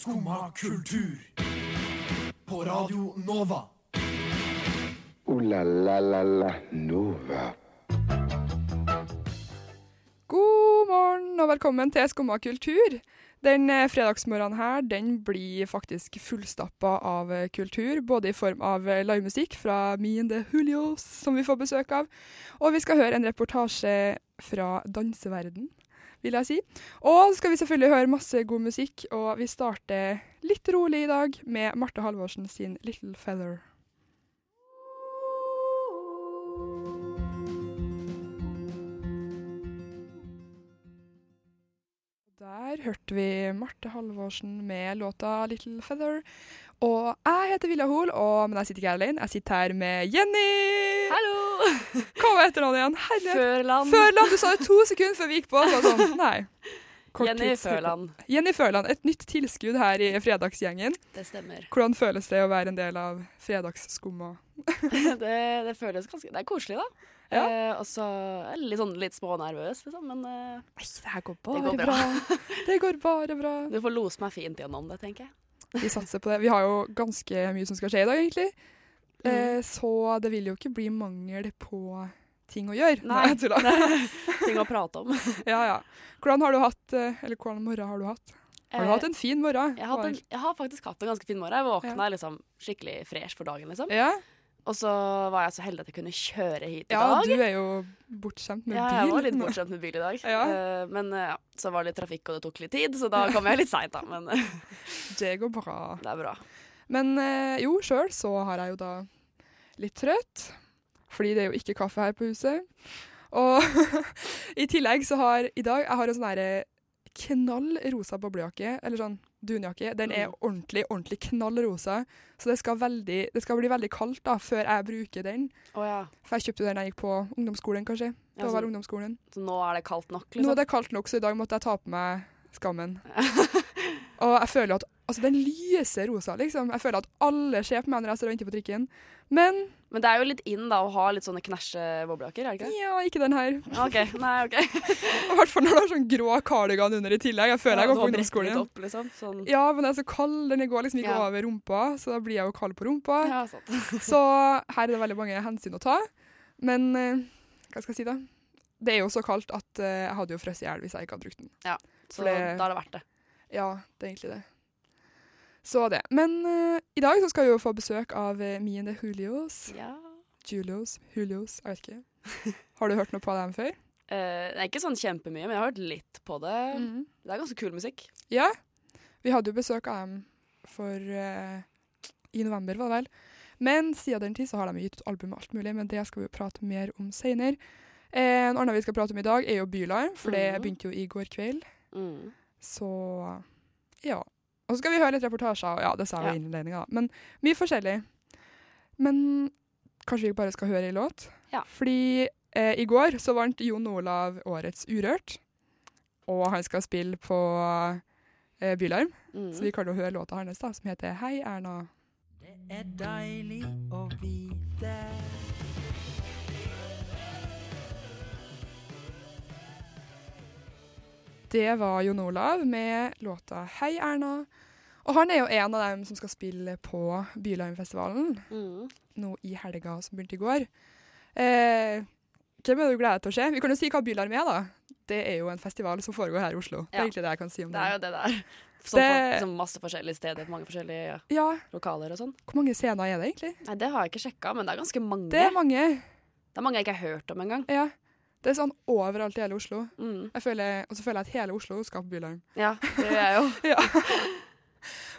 Skumma kultur. På Radio Nova. O-la-la-la-la Nova. God morgen og velkommen til Skumma kultur. Den eh, fredagsmorgenen her den blir faktisk fullstappa av eh, kultur, både i form av eh, livemusikk fra Me and the Julios, som vi får besøk av, og vi skal høre en reportasje fra danseverden, vil jeg si. Og så skal vi selvfølgelig høre masse god musikk, og vi starter litt rolig i dag med Marte Halvorsen sin Little Feather. Der hørte vi Marte Halvorsen med låta 'Little Feather'. Og jeg heter Vilja Hoel, men jeg sitter ikke her alene. Jeg sitter her med Jenny! Hallo! Hva var etternavnet igjen? Herlighet. Førland. Førland! Du sa det to sekunder før vi gikk på. Så sånn, nei. Jenny Førland. Jenny Førland, et nytt tilskudd her i fredagsgjengen. Det stemmer. Hvordan føles det å være en del av fredagsskumma? det, det føles ganske Det er koselig, da. Ja. Eh, og så er jeg litt sånn litt smånervøs, liksom. Men eh, Nei, det her går Det bare går bra. bra. Det går bare bra. du får lose meg fint gjennom det, tenker jeg. Vi satser på det. Vi har jo ganske mye som skal skje i dag, egentlig. Mm. Eh, så det vil jo ikke bli mangel på ting å gjøre. Nei. jeg tuller. Ting å prate om. ja, ja. Hvordan har du hatt eh, Eller hvordan morgen har du hatt? Har du hatt en fin morgen? Eh, jeg, har en, jeg har faktisk hatt en ganske fin morgen. Jeg våkna liksom skikkelig fresh for dagen, liksom. Ja, Og så var jeg så heldig at jeg kunne kjøre hit i ja dag. du er jo bortskjemt med bil. ja, jeg var litt bortskjemt med bil i dag. Ja. Uh, men eh, ja, så var det litt trafikk, og det tok litt tid, så da kom jeg litt seint, da. Men uh, Det går bra. det er bra. Men eh, jo, sjøl så har jeg jo da litt trøtt, fordi det er jo ikke kaffe her på huset. Og i tillegg så har i dag Jeg har en sånn herre knall rosa boblejakke, eller sånn dunjakke. Den er Mm. ordentlig, ordentlig knall rosa, så det skal, veldig, det skal bli veldig kaldt da, før jeg bruker den. Oh, ja. For jeg kjøpte den da jeg gikk på ungdomsskolen, kanskje. Det Ja, var så- ungdomsskolen. Så nå er det kaldt nok, Nå liksom? er det kaldt nok, så i dag måtte jeg ta på meg skammen. Og jeg føler at altså, den lyser rosa, liksom. Jeg føler at alle ser på meg når jeg står og venter på trikken. Men Men det er jo litt inn da å ha litt sånne knæsje-boblejakker, er det ikke ja, ikke den her. OK. Nei, OK. I hvert fall når du har sånn grå kardigan under i tillegg. Jeg føler jeg Ja, går du på ungdomsskolen. litt opp, liksom. Sånn. Ja, men den er så kald. Den går liksom ikke Ja. over rumpa, så da blir jeg jo kald på rumpa. Ja, sant. Så her er det veldig mange hensyn å ta. Men eh, hva skal jeg si, da? Det er jo så kaldt at eh, jeg hadde jo frosset i hjel hvis jeg ikke hadde brukt den. Så det- da er det verdt det. Ja, det er egentlig det. Så det. Men uh, i dag så skal vi jo få besøk av uh, Me and Julios. Ja. Julios, Julios, jeg vet ikke. Har du hørt noe på dem før? Uh, det er ikke sånn kjempemye, men jeg har hørt litt på det. Mm. Det er ganske kul musikk. Ja. Vi hadde jo besøk av dem for uh, i november, var det vel. Men siden den tid så har de gitt ut album og alt mulig, men det skal vi jo prate mer om senere. Eh, en annen vi skal prate om i dag, er jo Bylarm, for det Mhm. begynte jo i går kveld. Mm. Så ja. Og så skal vi høre litt reportasjer, og ja, det sa vi Ja. i innledninga, men mye forskjellig. Men kanskje vi bare skal høre i låt? Ja. Fordi eh, i går så vant Jon Olav årets Urørt, og han skal spille på eh, Bylarm. Mm. Så vi kan jo høre låta hans da, som heter Hei, Erna. Det er deilig å vite. Det var Jon Olav med låta Hei, Erna. Og han er jo en av dem som skal spille på Bylarmfestivalen Mm. nå i helga som begynte i går. Eh, hvem er du gleder til å se? Vi kan jo si hva Bylarm er, da. Det er jo en festival som foregår her i Oslo. Det er egentlig det jeg kan si om Det Det er jo det der. Som Det- folk, liksom masse forskjellige steder, mange forskjellige Ja, lokaler og sånn. hvor mange scener er det egentlig? Nei, det har jeg ikke sjekka, men det er ganske mange. Det er mange. Det er mange jeg ikke har hørt om engang. Ja. Det er sånn overalt i hele Oslo. Mm. Jeg føler, og så føler jeg at hele Oslo skal på Bylarm. Ja, det gjør jeg jo. Ja.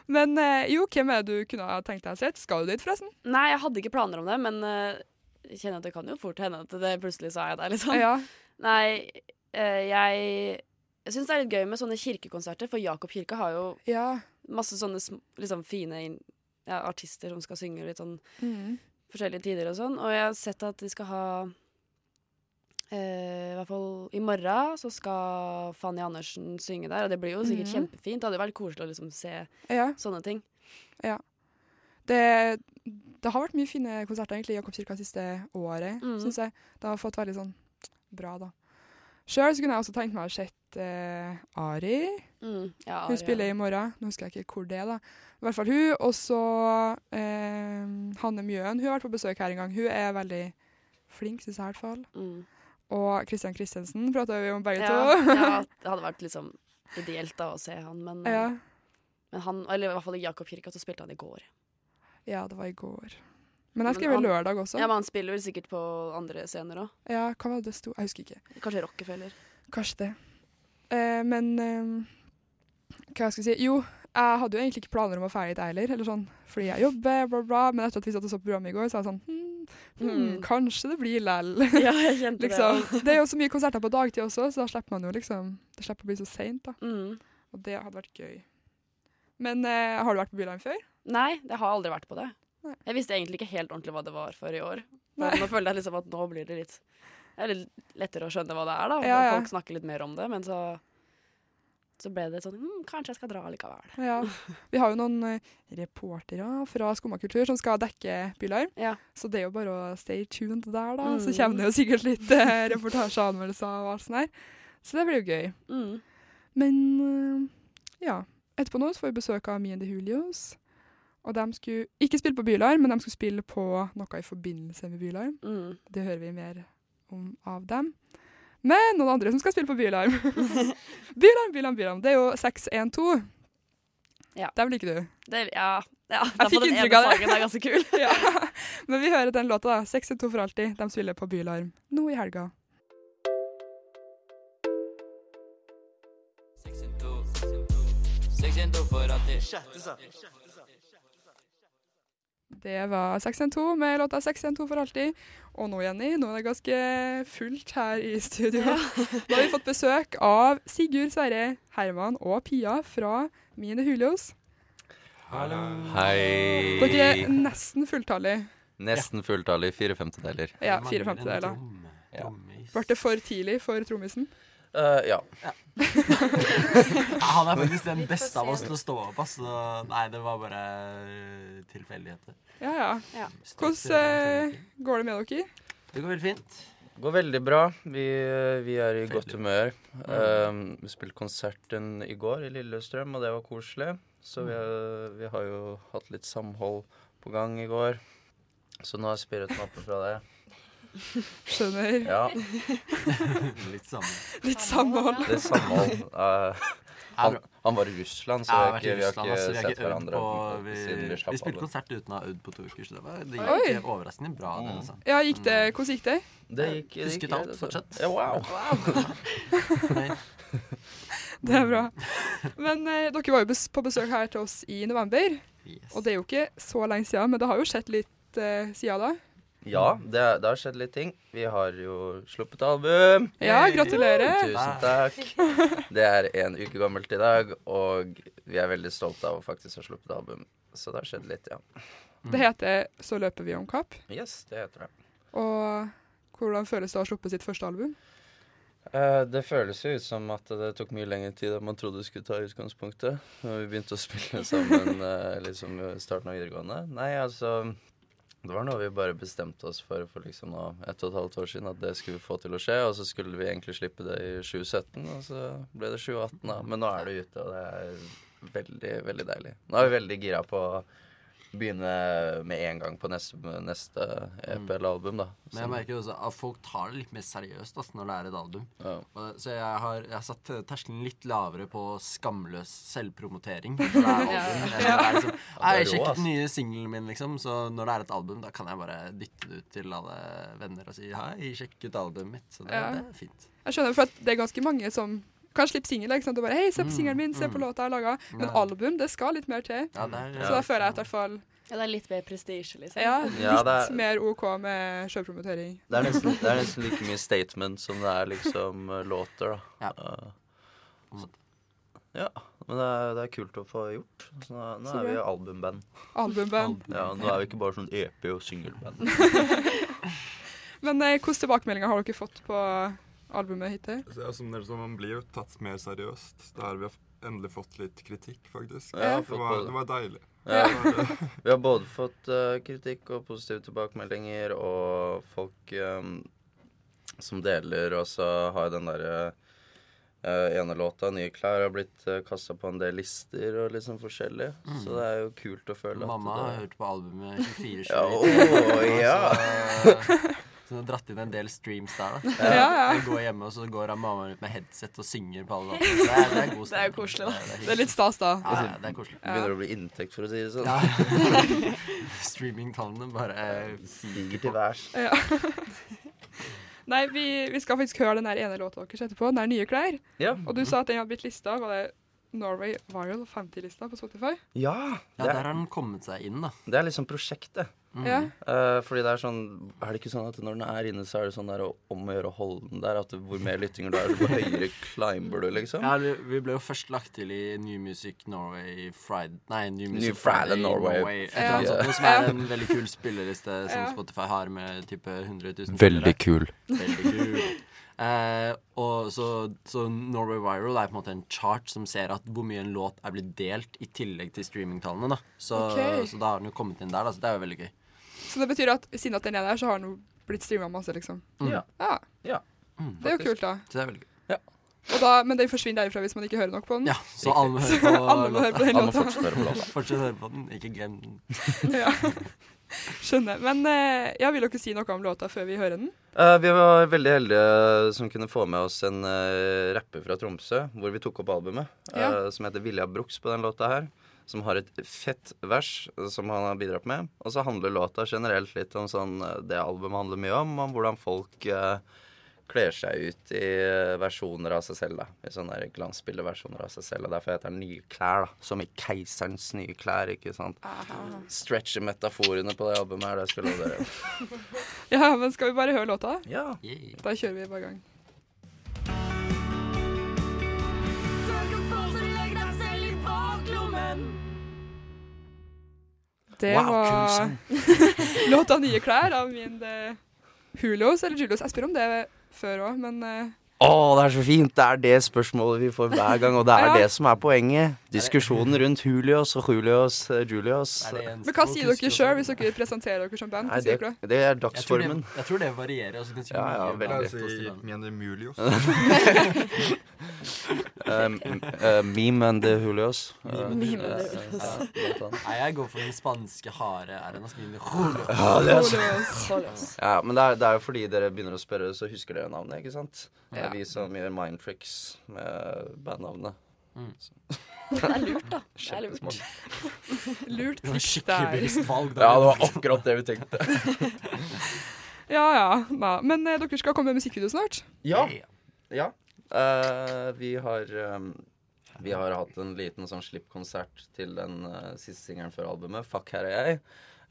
Men eh, jo, hvem er det du kunne ha tenkt deg å se? Skal du dit, forresten? Nei, jeg hadde ikke planer om det, men eh, jeg kjenner at det kan jo fort hende at det plutselig er jeg der, liksom. Ja. Nei, eh, jeg jeg syns det er litt gøy med sånne kirkekonserter, for Jakob kirke har jo ja. masse sånne liksom fine ja, artister som skal synge litt sånn Mm. forskjellige tider og sånn. Og jeg har sett at de skal ha eh, I hvert fall i morgen så skal Fanny Andersen synge der, og det blir jo sikkert Mhm. kjempefint. Det hadde vært koselig å liksom se ja. sånne ting. Det, det har vært mye fine konserter egentlig i Jakobskirka siste året, mm. syns jeg. Det har fått veldig sånn bra, da. Sjøl kunne jeg også tenkt meg å sett uh, Ari. Mm, ja, Hun spiller i morgen. Nå husker jeg ikke hvor det er, da. I hvert fall hun. Og så uh, Hanne Mjøen. Hun har vært på besøk her en gang. Hun er veldig flink, syns jeg i hvert fall. Mm. Og Christian Christensen prater vi om begge Ja, to. ja, det hadde vært liksom ideelt da å se han, men, ja. men han, eller i hvert fall i Jakob Kirka, så spilte han i går. ja, det var i går. Men jeg skrev lørdag også. Ja, Men han spiller vel sikkert på andre scener òg. Ja, hva var det sto? Jeg husker ikke. Kanskje Rockefeller. Kanskje det. Eh, men eh, hva skal jeg si? Jo, jeg hadde jo egentlig ikke planer om å feire det heller, eller sånn, fordi jeg jobber, bla, bla. Men etter at vi satt og så på programmet i går, så var jeg sånn hm, hm, Mm. Kanskje det blir lell. Ja, jeg kjente liksom. det. Det er jo så mye konserter på dagtid også, så da slipper man jo liksom Det slipper å bli så seint, da. Mm. Og det hadde vært gøy. Men eh, har du vært på Byline før? Nei, jeg har aldri vært på det. Nei. Jeg visste egentlig ikke helt ordentlig hva det var for i år. Men nå føler jeg liksom at nå blir det litt Det litt lettere å skjønne hva det er, da. Ja, ja. Folk snakker litt mer om det. Men så så ble det sånn hm, Kanskje jeg skal dra likevel. Ja. Vi har jo noen eh, reportere fra Skumma kultur som skal dekke Bylarm. Ja. Så det er jo bare å stay tuned der, da. Så Mm. kommer det jo sikkert litt eh, reportasjer og anmeldelser og alt sånt her. Så det blir jo gøy. Mm. Men eh, ja. Etterpå nå så får vi besøk av Me and the Julios. Og de skulle ikke spille på Bylarm, men de skulle spille på noe i forbindelse med Bylarm. Mm. Det hører vi mer om av dem. Men noen andre som skal spille på Bylarm. bylarm, Bylarm, Bylarm. Det er jo 612. Ja. Dem liker du. Det, ja, ja. Jeg fikk den inntrykk av det. sangen er ganske kul. ja. Men vi hører den låta, da. 612 for alltid. De spiller på Bylarm nå i helga. 612 for alltid. Det var 612 med låta 612 for alltid. Og nå, Jenny, nå er det ganske fullt her i studio. Nå har vi fått besøk av Sigurd, Sverre, Herman og Pia fra Mine Hulios. Hei. Dere er nesten fulltallige. Nesten fulltallig. Fire femtedeler. Ja, fire femtedeler. Ja. Ble det for tidlig for trommisen? Eh, ja. Han er faktisk den beste av oss til å stå opp. Altså. Nei, det var bare eh, tilfeldigheter. Ja, ja. Ja. Hvordan eh, går det med dere? Det går veldig fint. Det Går veldig bra. Vi, vi er i godt Veldig humør. Um, vi spilte konserten i går i Lillestrøm, og det var koselig. Så vi, har- vi har jo hatt litt samhold på gang i går. Så nå er spiriten oppe fra det. Skjønner. Ja, Litt samhold. Litt samhold. det er samhold. Uh, han, han var i Russland, så Ja, vi jeg har har ikke, vi har ikke Altså, vi har sett ikke hverandre på vi, siden vi vi spilte konsert uten å ha øvd på to uker, så det, var, det Oi. gikk overraskende bra. Det, altså. Ja, gikk det, hvordan gikk det? Det gikk, det Husket alt altså. fortsatt. Ja, wow. wow. Det er bra. Men eh, dere var jo bes på besøk her til oss i november. Yes. Og det er jo ikke så lenge siden, men det har jo skjedd litt eh, siden da. Ja, det, det har skjedd litt ting. Vi har jo sluppet album. Ja, gratulerer. Tusen takk. Det er en uke gammelt i dag, og vi er veldig stolte av å faktisk ha sluppet album. Så det har skjedd litt, ja. Det heter Så løper vi om kapp. Yes, det heter det. Og hvordan føles det å ha sluppet sitt første album? Uh, det føles jo ut som at det tok mye lengre tid enn man trodde det skulle ta i utgangspunktet. Når vi begynte å spille sammen uh, liksom i starten av videregående. Nei, altså Det var noe vi bare bestemte oss for for liksom nå ett og et halvt år siden. At det skulle vi få til å skje. Og så skulle vi egentlig slippe det i 2017, og så ble det 2018, da. Men nå er det ute, og det er veldig, veldig deilig. Nå er vi veldig gira på begynne med en gang på neste, neste EP eller album, da. Men jeg merker også at folk tar det litt mer seriøst altså, når det er et album. ja. Og- Så jeg har, jeg har satt terskelen litt lavere på skamløs selvpromotering. når det er album. Jeg, har er liksom, det «Hei, rå, sjekk ass. ut den nye singelen min, liksom. Så når det er et album, da kan jeg bare dytte det ut til alle venner og si hei, sjekk ut albumet mitt. Så det, Ja. det er fint. Jeg skjønner, for at det er ganske mange som kan slippe singel. Liksom. bare, hei, se på Mm, singelen min, se på mm. låta jeg har laga. Men album, det skal litt mer til. Ja, det ja. Så da føler jeg at i hvert fall Ja, det er litt mer prestisje, liksom. ja, litt ja, er- mer OK med sjølpromotering. Det er, det er nesten like mye statement som det er liksom eh, låter, da. Ja. Eh, ja. Men det er, det er kult å få gjort. Så nå, nå er vi albumband. Albumband. Ja, nå er vi ikke bare sånn EP og singelband. Men eh, hvilke tilbakemeldinger har dere fått på albumet hittil? Så ja, som dere Man blir jo tatt mer seriøst. Vi har endelig fått litt kritikk, faktisk. Ja, det, var, det var deilig. Ja. Det det. Vi har både fått uh, kritikk og positive tilbakemeldinger, og folk um, som deler, og så har den derre uh, ene låta, nye klær, har blitt uh, kasta på en del lister og liksom forskjellig. Så det er jo kult å føle Mamma at har hørt på albumet 24-7. Ja, oh, ja. Så, så hun har dratt inn en del streams der, da. Ja, ja. Jeg går hjemme, og så går mammaen ut med headset og synger på alle låtene. Det, er- det er god Det er jo koselig, da. Det er, Det er litt stas, da. Ja, ja, det er koselig. begynner å bli inntekt, for å si det sånn. Ja. Streamingtallene bare siger Stiger til værs. Ja. Nei, vi, vi skal faktisk høre den der ene låta deres etterpå. Den er Nye klær. Ja. Og du sa at den hadde blitt lista. Var det Norway Viral 50-lista på Spotify? ja, Ja, der er, har den kommet seg inn, da. det er liksom prosjektet. Mm. Ja. Eh, fordi det er sånn Er det ikke sånn at når den er inne, så er det sånn der om å gjøre å holde den der? At du, hvor mer lyttinger du er, hvor høyere climber du, liksom? Ja, vi vi ble jo først lagt til i New Music Norway Friday Nei, New Music New Friday Norway. Et eller annet Ja. sånt, som er en veldig kul spillerliste som Ja. Spotify har med type 100 000 Veldig kul. Veldig kul. Eh, og så, så Norway Viral er på en måte en chart som ser at hvor mye en låt er blitt delt i tillegg til streamingtallene. da Så, okay. så da har den jo kommet inn der. Da, så det er jo veldig gøy. Så det betyr at siden at den er der, så har den jo blitt streama masse, liksom. Ja. Ja, Mm. Det er jo kult, da. Det er veldig gøy. Og da men den forsvinner derifra hvis man ikke hører nok på den. Ja, så alle må høre på Alle må høre på den låta. Fortsett å høre på den. Ikke glem den. Ja. Skjønner. Men eh, ja, vil dere si noe om låta før vi hører den? Uh, vi var veldig heldige som kunne få med oss en uh, rapper fra Tromsø, hvor vi tok opp albumet, Ja. uh, som heter Vilja Bruks på den låta her. Som har et fett vers som han har bidratt med. Og så handler låta generelt litt om sånn eh, Det albumet handler mye om, om hvordan folk eh, kler seg ut i eh, versjoner av seg selv. da I sånne glansbildeversjoner av seg selv. Og derfor heter den Nye klær, da. Som i Keiserens nye klær, ikke sant. Stretcher metaforene på det albumet her, det skulle jeg love dere. Ja, men skal vi bare høre låta? Ja. Yeah. Da kjører vi bare i gang. Det Wow, kul var låta 'Nye klær' av min Hulios Hulos eller Julios. Jeg spør om det før òg, men eh, oh, det er så fint! Det er det spørsmålet vi får hver gang, og det er Ja. det som er poenget. Diskusjonen rundt Julios og Julios eh, Julios. Men hva sier dere sjøl hvis dere presenterer dere som band? Nei, det, det er Jeg tror, det, dagsformen. jeg tror det varierer. Altså, Ja, ja, veldig. Altså, band oss hos si dem. Mene Mulios. Um, uh, meme and the Julios. Meme and the Julios. Nei, jeg går for den spanske harde r-en. Mine Ja, men det er, det er jo fordi dere begynner å spørre, så husker dere navnet, ikke sant? Det er vi som gjør mind tricks med bandnavnet. Det er lurt, da. Det er lurt. Lurt Det var skikkelig bevisst valg. da. Ja, det var akkurat det vi tenkte. Ja ja. Da. Men eh, dere skal komme med musikkvideo snart? Ja. Ja. Eh, vi har um, Vi har hatt en liten sånn slippkonsert til den uh, siste singelen før albumet, 'Fuck, her er jeg'.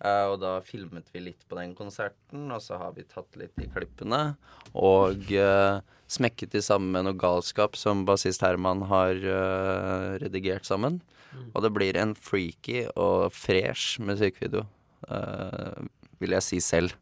Uh, og da filmet vi litt på den konserten, og så har vi tatt litt i klippene. Og uh, smekket de sammen med noe galskap som bassist Herman har redigert sammen. Og det blir en freaky og fresh musikkvideo, vil jeg si selv.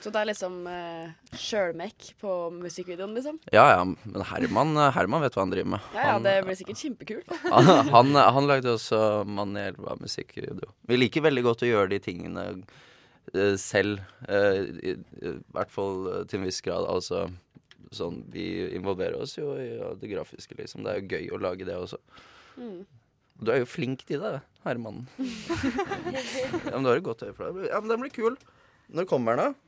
Så det er liksom uh, sjølmekk på musikkvideoen, liksom? Ja ja, men Herman, Herman vet hva han driver med. Ja ja, Han- det blir sikkert kjempekult. han, han, han lagde også Mann i elva musikkvideo. Vi liker veldig godt å gjøre de tingene uh, selv. uh, i, I hvert fall eh, til en viss grad. Altså sånn Vi involverer oss jo i ja, det grafiske, liksom. Det er jo gøy å lage det også. Mm. Du er jo flink til det, Herman. ja, men du har et godt øye for det. Ja, men den blir kul. Når kommer den, da?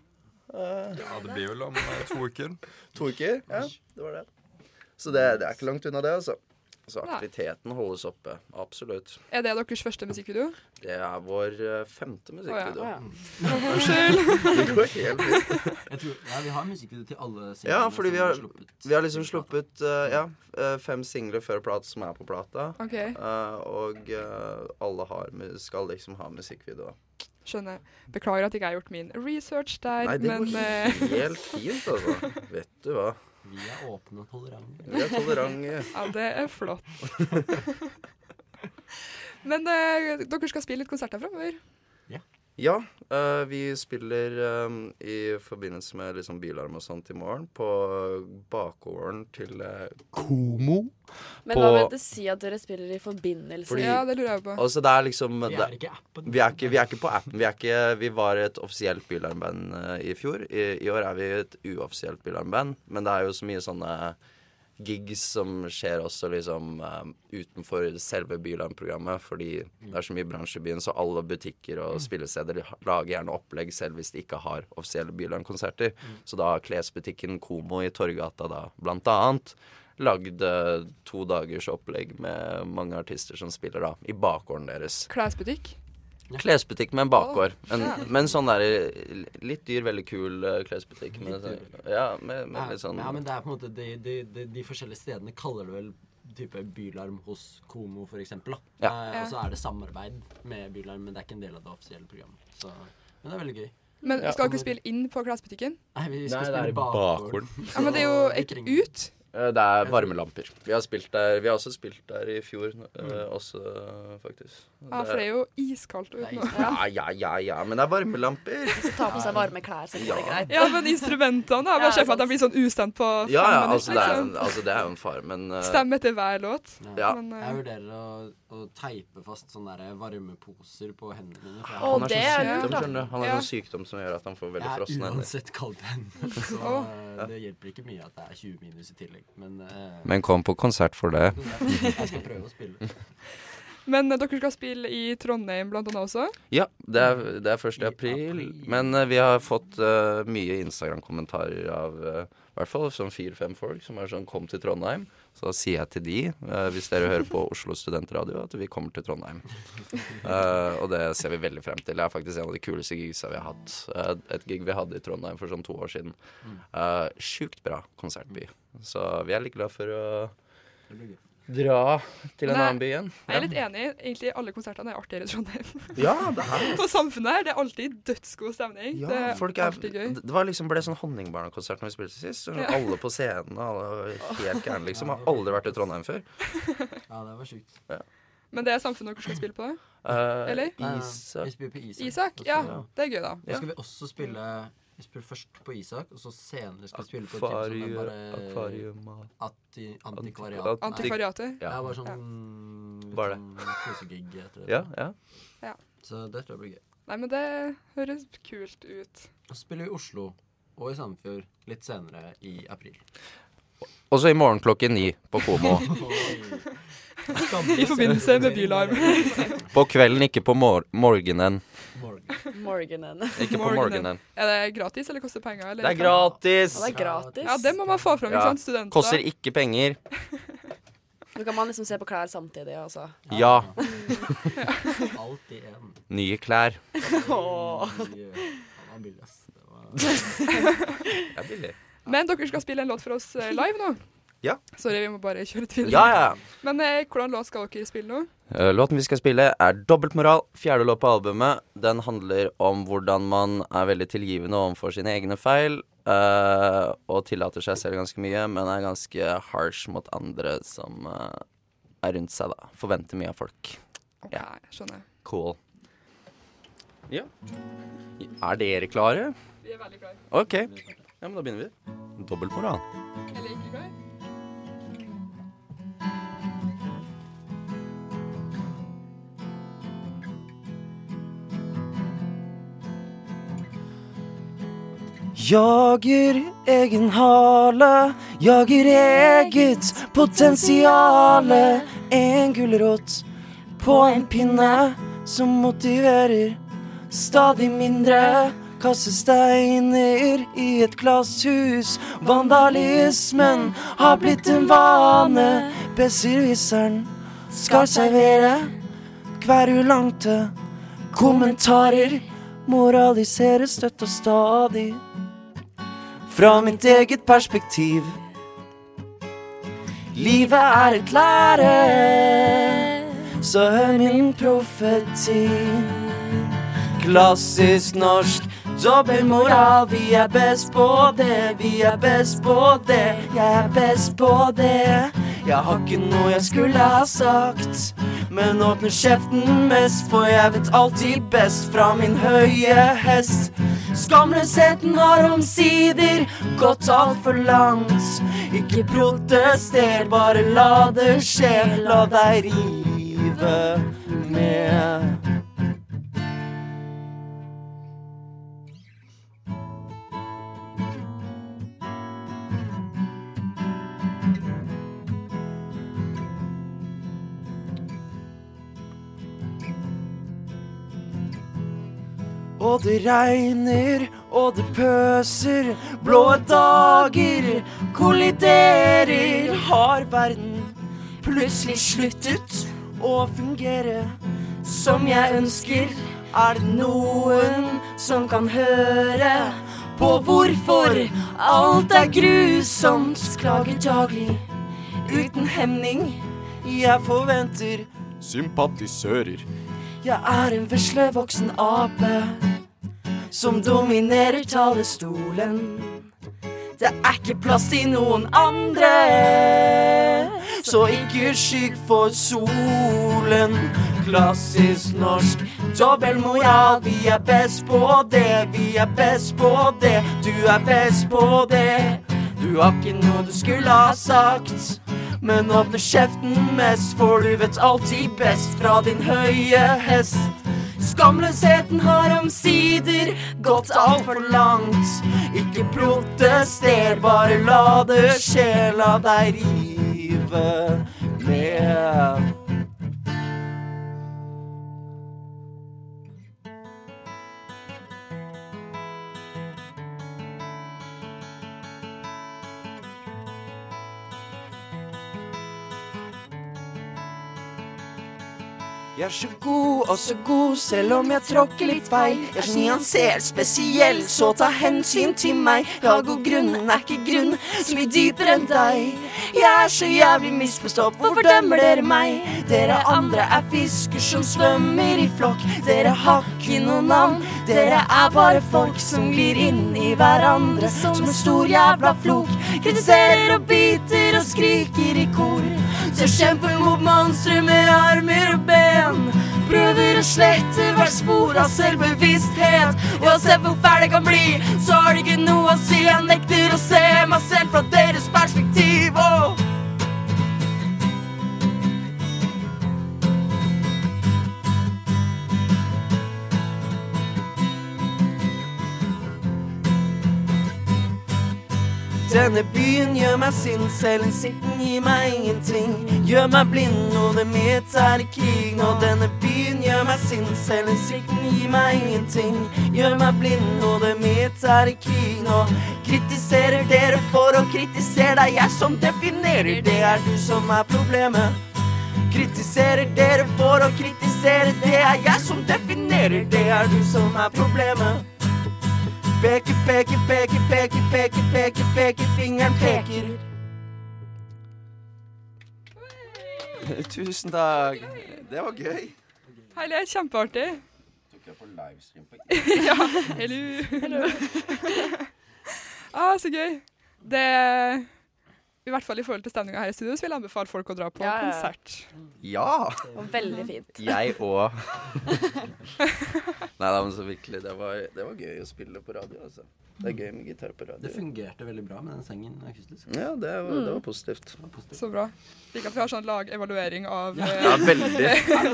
Eh, Ja, det blir vel om eh, to uker. to uker? Ja, det var det. Så det, det er ikke langt unna, det, altså. Så Nei. aktiviteten holdes oppe. Absolutt. Er det deres første musikkvideo? Det er vår eh, femte musikkvideo. Ja. Unnskyld. Det går helt fint. Jeg tror, ja, vi har musikkvideo til alle Ja, fordi vi har- sluppet. Vi har liksom sluppet uh, ja, fem singler før plate som er på plata. Okay. Uh, og uh, alle har, skal liksom ha musikkvideo. Skjønner. Beklager at jeg ikke har gjort min research der, Nei, det men går eh, helt fint, altså. Vet du hva. Vi er åpne og tolerante. Vi er tolerante. ja, det er flott. Men eh, dere skal spille litt konserter framover? Ja, eh, vi spiller eh, i forbindelse med liksom bilarm og sånt i morgen på bakgården til eh, Komo. Men På- hva vil det si at dere spiller i forbindelse? Fordi- Ja, det lurer jeg på. Altså, det er liksom Vi er ikke appen. Vi er ikke, vi er ikke på appen. Vi, er ikke, vi var et offisielt bilarmband i fjor. I, I år er vi et uoffisielt bilarmband, Men det er jo så mye sånne gigs som skjer også liksom eh, utenfor selve Byland-programmet, fordi det er så mye bransje i byen, så alle butikker og spillesteder lager gjerne opplegg selv hvis de ikke har offisielle Byland-konserter. Så da har klesbutikken Komo i Torgata da blant annet lagd eh, to dagers opplegg med mange artister som spiller da i bakgården deres. Klesbutikk. Klesbutikk med en bakgård. En, ja. Men sånn der litt dyr, veldig kul eh, klesbutikk. Med, ja, med, med Ja, litt sånn ja, men det er på en måte de, de, de, de forskjellige stedene kaller det vel type bylarm hos Komo, for eksempel. Da. Ja. Eh, Ja. og så er det samarbeid med bylarm, men det er ikke en del av det offisielle programmet. Så, men det er veldig gøy. Men Ja. skal dere spille inn på klesbutikken? Nei, vi skal Nei, spille i bakgården. Ja, men det er jo ikke ut. Eh, Det er varmelamper. Vi har, spilt der, vi har også spilt der i fjor mm. også, faktisk. Ja, for det er jo iskaldt Det ute nå. Ja, ja, ja, ja, men det er varmelamper. Så ta på seg varme klær, så går det greit. Ja, men instrumentene da. Bare se for at de blir sånn ustemt på fem Ja, ja, minutter. altså det, er, liksom. altså det er jo en fare, men uh, Stemme etter hver låt. Ja. Men, uh, Jeg vurderer å, å teipe fast sånne der varmeposer på hendene mine. for jeg Å, han har det sånn sykdom, skjønner du. Han har Ja. sånn sykdom som gjør at han får veldig Jeg frosne er hender. uansett kaldhender, så Å. eh, det hjelper ikke mye at det er 20 minus i tillegg. Men, eh, Men kom på konsert for det. jeg skal prøve å spille. men eh, dere skal spille i Trondheim blant annet også. Ja, det er, det er 1. I april. april. Men eh, vi har fått uh, mye Instagram-kommentarer av uh, i hvert fall sånn fire-fem folk som er sånn 'kom til Trondheim'. Så da sier jeg til de, uh, hvis dere hører på Oslo Studentradio, at vi kommer til Trondheim. Uh, og det ser vi veldig frem til. Det er faktisk en av de kuleste gigsa vi har hatt. Uh, et gig vi hadde i Trondheim for sånn to år siden. Uh, sjukt bra konsertby. Så vi er litt glad for å. Dra til en Nei, annen by igjen. Jeg er litt enig. Egentlig alle konsertene er artigere i Trondheim. Ja, det er På Samfunnet her det er alltid dødsgod stemning. Ja, det er folk er, alltid gøy. det var liksom ble sånn Honningbarna-konsert når vi spilte sist. Ja. Alle på scenen, alle var helt gærne, liksom. Har aldri vært i Trondheim før. Ja, det var sjukt. Men det er Samfunnet dere skal spille på? Eh, Eller? Isak Vi spiller på Isak. Isak? Ja, det er gøy, da. Da skal vi også spille Vi spiller først på Isak, og så senere skal vi spille på et type som Akvarium, er bare akvarium Antikvariat. Antikvariatet. Ja. Ja. bare sånn er det? sånn kosegig. jeg tror Ja, Ja, ja. Så det tror jeg blir gøy. Nei, men det høres kult ut. Og så spiller vi i Oslo og i Sandefjord litt senere i april. Og så i morgen klokken ni på Komo. I forbindelse med Bylarm. På kvelden, ikke på mor morgenen. Morganen. Ikke på Morgenen. morgenen. Er det gratis, eller koster penger? Eller? Det er gratis! Ja, det er gratis. Ja, det må man få fram, ikke Ja. sant? Studenter. Koster ikke penger. Nå kan man liksom se på klær samtidig, altså. Ja. Alt i én. Nye klær. Ass. Det er billig. Men dere skal spille en låt for oss eh, live nå. Ja. Sorry, vi må bare kjøre videre. Ja, ja. Men eh, hvordan låt skal dere spille nå? Eh, Låten vi skal spille er Dobbeltmoral, fjerde låt på albumet. Den handler om hvordan man er veldig tilgivende overfor sine egne feil. Uh, og tillater seg selv ganske mye, men er ganske harsh mot andre som uh, er rundt seg, da. Forventer mye av folk. Ok, Ja. skjønner. Cool. Ja. Er dere klare? Vi er veldig klare. OK. Ja, men da begynner vi. Dobbeltmoral. Eller ikke klare? Jager egen hale, jager eget potensiale. En gulrot på en pinne som motiverer stadig mindre. Kaste steiner i et glasshus. Vandalismen har blitt en vane. Besserwisseren skal servere kverulante kommentarer. Moralisere støtt og stadig fra mitt eget perspektiv. Livet er et lære, så hør min profeti. Klassisk norsk dobbeltmoral. Vi er best på det, vi er best på det, jeg er best på det. Jeg har ikke noe jeg skulle ha sagt, men åpner kjeften mest, for jeg vet alltid best fra min høye hest. Skamløsheten har omsider gått altfor langt. Ikke protester, bare la det skje. La deg rive med. Det regner, og det pøser. Blå dager kolliderer. Har verden plutselig sluttet å fungere som jeg ønsker? Er det noen som kan høre på hvorfor alt er grusomt? Klager daglig uten hemning. Jeg forventer sympatisører. Jeg er en vesle voksen ape som dominerer talerstolen. Det er ikke plass til noen andre, så ikke skygg for solen. Klassisk norsk dobbeltmoral. Vi er best på det, vi er best på det. Du er best på det. Du har ikke noe du skulle ha sagt. Men åpne kjeften mest, for du vet alltid best fra din høye hest. Skamløsheten har omsider gått altfor langt. Ikke protester, bare la det sjela deg rive med. Jeg er så god og så god selv om jeg tråkker litt feil. Jeg er så nyansert, spesiell, så ta hensyn til meg. Jeg har god grunn, men er ikke grunn så mye dypere enn deg. Jeg er så jævlig misforstått, hvorfor dømmer dere meg? Dere andre er fisker som svømmer i flokk. Dere har ikke noe navn, dere er bare folk som glir inn i hverandre som en stor jævla flok. Kritiserer og biter og skriker i kor. Så kjemper mot monstre med armer og ben. Prøver å slette hvert spor av selvbevissthet. Uansett hvor fæl det kan bli, så har det ikke noe å si. Jeg nekter å se meg selv fra deres perspektiv. Denne byen gjør meg sint, selv innsikten gir meg ingenting. Gjør meg blind, hodet mitt er i krig nå. Denne byen gjør meg sint, selv innsikten gir meg ingenting. Gjør meg blind, hodet mitt er i krig nå. Kritiserer dere for å kritisere deg, jeg som definerer. Det er du som er problemet. Kritiserer dere for å kritisere, det er jeg som definerer. Det er du som er problemet. Peker, peker, peker, peker, peker, peker, peker, fingeren peker. Tusen takk. Det var gøy. Herlig, kjempeartig. Tok jeg på livestream på ja, hello. ah, så gøy. Det I hvert fall i forhold til stemninga her i studio, så vil jeg anbefale folk å dra på Ja, konsert. Ja. Var veldig fint. Jeg òg. Nei da, men så virkelig. Det var, det var gøy å spille på radio, altså. Det er gøy med gitar på radio. Det fungerte veldig bra med den sengen akustisk. Ja, det var, det var positivt. Det var positivt. Så bra. Liker at vi har sånn lagevaluering av eh, Ja,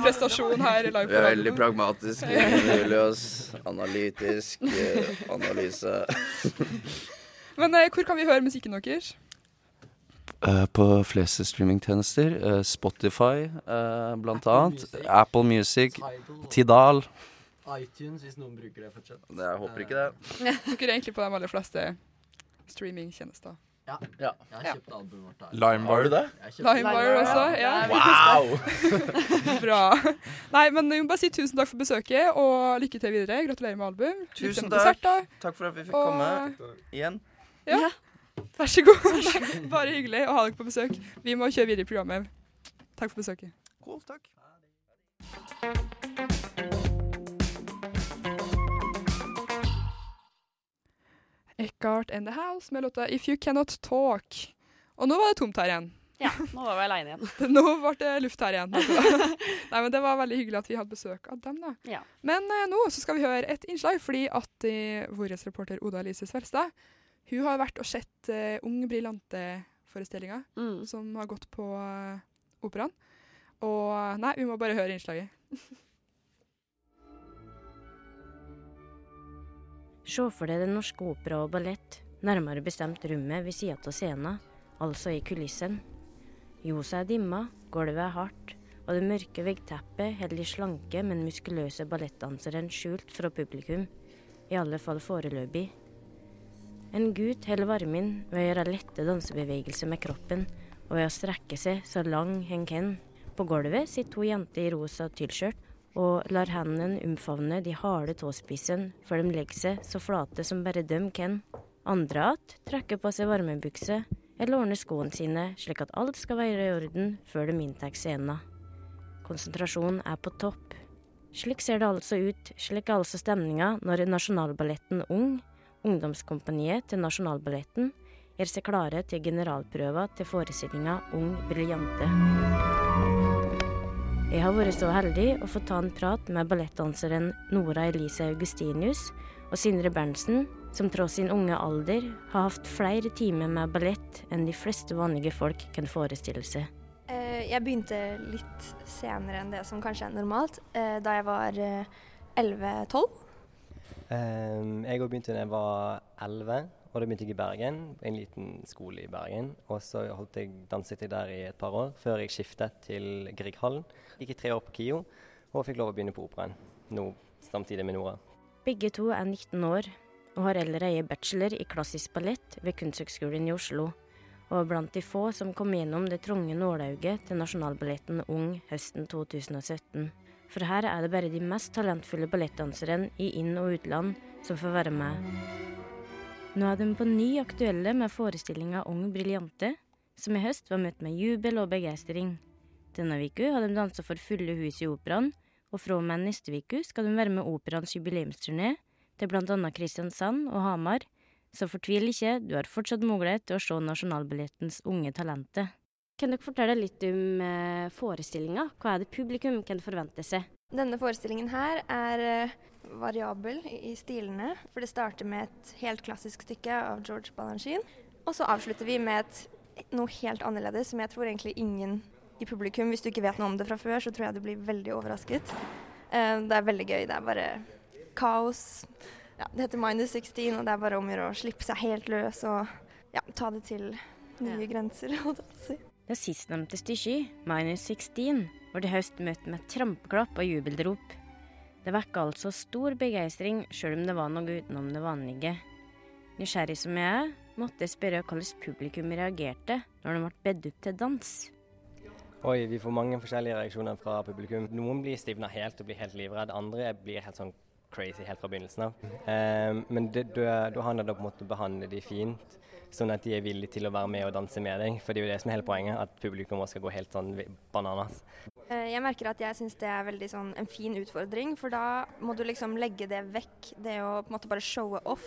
prestasjon her i live Vi er veldig pragmatiske, Julius. Analytisk eh, analyse. Men eh, hvor kan vi høre musikken deres? Eh, på fleste streamingtjenester. eh, Spotify, eh, blant annet. Music. Apple Music. Tidal, Tidal. iTunes, hvis noen bruker det fortsatt. Jeg håper ikke det. Dere bruker egentlig på de aller fleste streamingtjenester. Ja. Ja. Jeg har kjøpt albumet vårt. der. Limewire. Det? Jeg også. Ja. Wow! Bra. Nei, men jeg må bare si tusen takk for besøket, og lykke til videre. Gratulerer med album. Tusen takk. Takk for at vi fikk Og komme igjen. Ja. Vær så god. Bare hyggelig å ha dere på besøk. Vi må kjøre videre i programmet. Takk for besøket. Cool, takk. Eckhart and the House med låta If You Cannot Talk. Og nå var det tomt her igjen. Ja, nå var vi aleine igjen. Nå ble det luft her igjen. Nei, men Det var veldig hyggelig at vi hadde besøk av dem. da. Ja. Men eh, nå så skal vi høre et innslag, fordi at eh, vår reporter Oda Elise Svelstad hun har vært og sett uh, Ung Brillante-forestillinga Mm. som har gått på uh, Operaen. Og nei, vi må bare høre innslaget. Se for deg Den norske opera og ballett, nærmere bestemt rommet ved sida av scenen, altså i kulissen. Ljosa er dimma, gulvet er hardt, og det mørke veggteppet holder de slanke, men muskuløse ballettdanseren skjult fra publikum, i alle fall foreløpig. En gutt holder varmen ved å gjøre lette dansebevegelser med kroppen, og ved å strekke seg så lang han kan. På gulvet sitter to jenter i rosa tilskjørt og lar hendene omfavne de harde tåspissene før de legger seg så flate som bare dem kan. Andre att trekker på seg varmebukse eller ordner skoene sine slik at alt skal være i orden før de inntar scenen. Konsentrasjonen er på topp. Slik ser det altså ut, slik er altså stemninga når Nasjonalballetten Ung, ungdomskompaniet til Nasjonalballetten, gjør seg klare til generalprøva til forestillinga Ung briljante. Jeg har vært så heldig å få ta en prat med ballettdanseren Nora Elise Augustinius og Sindre Berntsen, som tross sin unge alder har hatt flere timer med ballett enn de fleste vanlige folk kan forestille seg. Eh, Jeg begynte litt senere enn det som kanskje er normalt, eh, da jeg var eh, 11-12. Ehm, jeg begynte da jeg var 11, og da begynte jeg i Bergen, en liten skole i Bergen. Og så holdt jeg danset jeg der i et par år, før jeg skiftet til Grieghallen. Gikk i tre år på KIO, og fikk lov å begynne på Operaen nå samtidig med Nora. Begge to er 19 år og har allerede bachelor i klassisk ballett ved Kunsthøgskolen i Oslo, og er blant de få som kom gjennom det trange nålauget til Nasjonalballetten Ung høsten 2017. For her er det bare de mest talentfulle ballettdanserne i inn- og utland som får være med. Nå er de på ny aktuelle med forestillinga Ung briljante, som i høst var møtt med jubel og begeistring. Denne uka har de dansa for fulle hus i operaen, og fra og med neste uke skal de være med operaens jubileumsturné til bl.a. Kristiansand og Hamar, så fortvil ikke, du har fortsatt mulighet til å se Nasjonalballettens unge talenter. Kan dere fortelle litt om eh, forestillinga? Hva er det publikum kan forvente seg? Denne forestillingen her er eh, variabel i stilene, for det starter med et helt klassisk stykke av George Balanchine, og så avslutter vi med et, noe helt annerledes som jeg tror egentlig ingen i publikum, hvis du ikke vet noe om det fra før, så tror jeg du blir veldig overrasket. Eh, det er veldig gøy. Det er bare kaos. Ja, det heter Minus 16, og det er bare om å slippe seg helt løs og ja, ta det til nye grenser. holdt jeg på å si. Det sistnevnte stykket, Minus 16, ble i høst møtt med trampeklapp og jubelrop. Det vekket altså stor begeistring, sjøl om det var noe utenom det vanlige. Nysgjerrig som jeg er, måtte jeg spørre hvordan publikum reagerte når de ble bedt opp til dans. Oi, vi får mange forskjellige reaksjoner fra publikum. Noen blir stivna helt og blir helt livredd. Andre blir helt sånn crazy helt fra begynnelsen av. Ehm, men da, handler det om å behandle de fint, sånn at de er villige til å være med og danse med deg. For det er jo det som er hele poenget, at publikum også skal gå helt sånn bananas. Eh, Jeg merker at jeg syns det er veldig sånn en fin utfordring, for da må du liksom legge det vekk, det å på en måte bare showe off,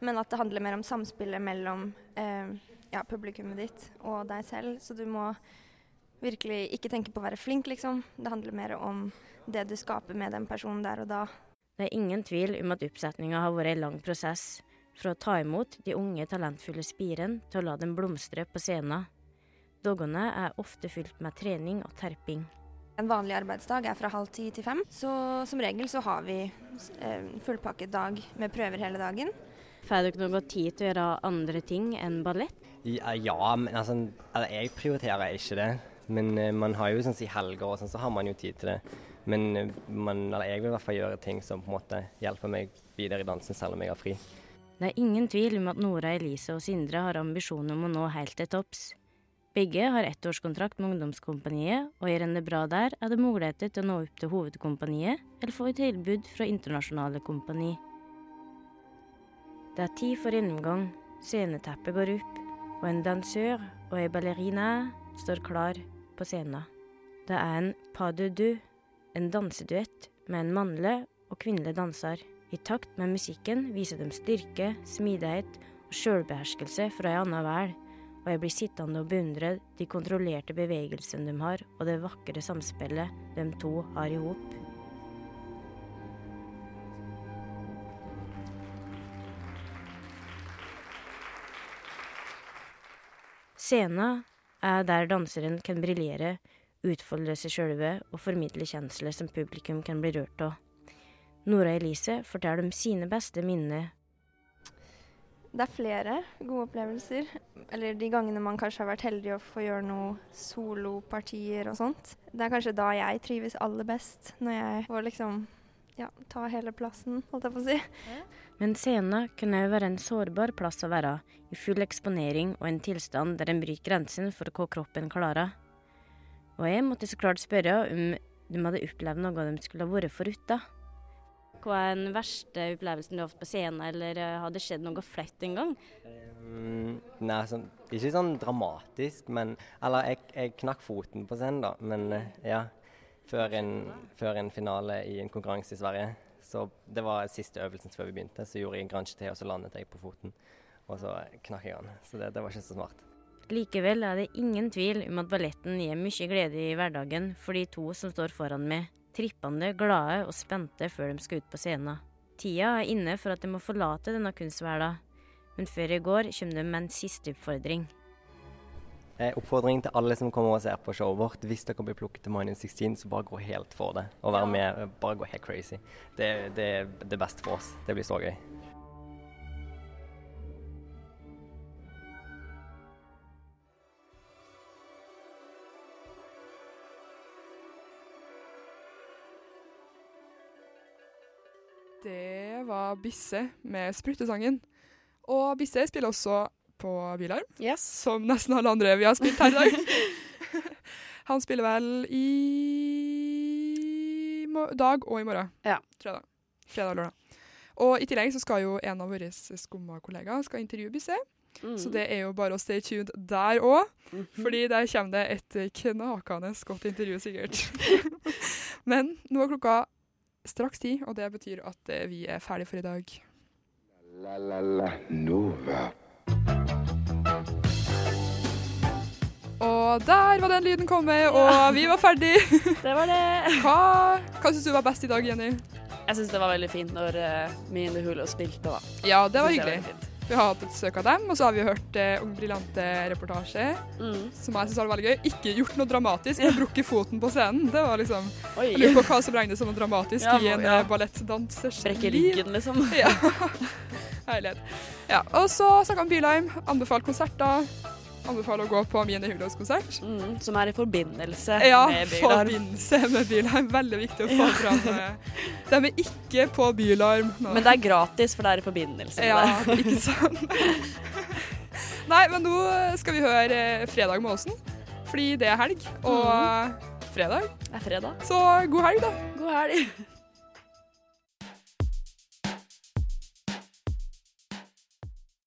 men at det handler mer om samspillet mellom eh, ja, publikummet ditt og deg selv. Så du må virkelig ikke tenke på å være flink, liksom. Det handler mer om det du skaper med den personen der og da. Det er ingen tvil om at oppsetninga har vært en lang prosess, fra å ta imot de unge, talentfulle spirene til å la dem blomstre på scenen. Dagene er ofte fylt med trening og terping. En vanlig arbeidsdag er fra halv ti til fem, så som regel så har vi eh, fullpakket dag med prøver hele dagen. Får dere noe tid til å gjøre andre ting enn ballett? Ja, men altså, Jeg prioriterer ikke det. Men eh, man har jo sånn i helger og sånn, så har man jo tid til det. Men eh, man, eller jeg vil i hvert fall gjøre ting som på en måte hjelper meg videre i dansen, selv om jeg har fri. Det er ingen tvil om at Nora, Elise og Sindre har ambisjoner om å nå helt til topps. Begge har ettårskontrakt med ungdomskompaniet, og gjør en det bra der, er det muligheter til å nå opp til hovedkompaniet, eller få et tilbud fra internasjonale kompani. Det er tid for inngang, sceneteppet går opp, og en dansør og ei ballerina står klar på scenen. Det er en pas de deux, en danseduett med en mannlig og kvinnelig danser. I takt med musikken viser de styrke, smidighet og sjølbeherskelse fra ei anna verden, og jeg blir sittende og beundre de kontrollerte bevegelsene de har, og det vakre samspillet de to har i hop. Scenen er der danseren kan briljere, utfolde seg sjølve og formidle kjensler som publikum kan bli rørt av. Nora Elise forteller om sine beste minner. det er flere gode opplevelser. Eller de gangene man kanskje har vært heldig å få gjøre noe solopartier og sånt. Det er kanskje da jeg trives aller best. Når jeg får liksom ja, ta hele plassen, holdt jeg på å si. Men scenen kunne òg være en sårbar plass å være, i full eksponering og en tilstand der en bryter grensen for hva kroppen klarer. Og jeg måtte så klart spørre om de hadde opplevd noe de skulle ha vært foruten. Hva er den verste opplevelsen du har hatt på scenen, eller eh, har det skjedd noe flaut en gang? Um, nei, sånn, ikke sånn dramatisk, men Eller jeg, jeg knakk foten på scenen, da. Men eh, ja. Før en, før en finale i en konkurranse i Sverige. Så det var siste øvelsen før vi begynte. Så gjorde jeg en gransje til, og så landet jeg på foten. Og så knakk jeg den. Så det, det var ikke så smart. Likevel er det ingen tvil om at balletten gir mye glede i hverdagen for de to som står foran meg, trippende, glade og spente før de skal ut på scenen. Tida er inne for at de må forlate denne kunstverdenen, men før i går kommer de med en siste oppfordring. Eh, oppfordring til alle som kommer og ser på showet vårt. Hvis dere blir plukket til Minus 16, så bare gå helt for det. Og være med. eh, Bare gå helt crazy. Det, det er det beste for oss. Det blir så gøy. Bisse med Sprutesangen. Og Bisse spiller også på Bylarm, som nesten alle andre vi har spilt her i dag. Han spiller vel i dag og i morgen, Ja. da. Fredag og lørdag. Og i tillegg så skal jo en av våre skumma kollegaer skal intervjue Bisse. Mm. Så det er jo bare å stay tuned der òg, Mhm. fordi der kommer det et knakende godt intervju sikkert. Men nå er klokka straks ti, og det betyr at eh, vi er ferdig for i dag. La la la Nova. Og der var den lyden kommet, og vi var ferdig. Det var det. Hva, hva syns du var best i dag, Jenny? Jeg syns det var veldig fint når uh, Mine in Hula spilte, da. Ja, det var hyggelig. Det fint. Vi har hatt besøk av dem, og så har vi hørt eh, Ung Brillante-reportasje, Mm. som jeg syns var veldig gøy. Ikke gjort noe dramatisk, men brukket foten på scenen. Det var liksom Oi. Jeg lurer på hva som regnes som noe dramatisk Ja, i en ja. ballettdansers liv. Brekke ryggen, liksom. Ja. Herlighet. Ja, og så snakka vi om Bylheim. anbefalt konserter. Anbefaler å gå på Mine Hulos konsert. Mm, som er i forbindelse Ja, med Bylarm. Ja, forbindelse med Bylarm. Veldig viktig å få Ja. fram. eh, De er ikke på Bylarm nå. Men det er gratis, for det er i forbindelse med Ja, det. ikke sant? Nei, men nå skal vi høre eh, Fredag med Åsen, fordi det er helg. Og Mhm. fredag. Er fredag. Så god helg, da. God helg.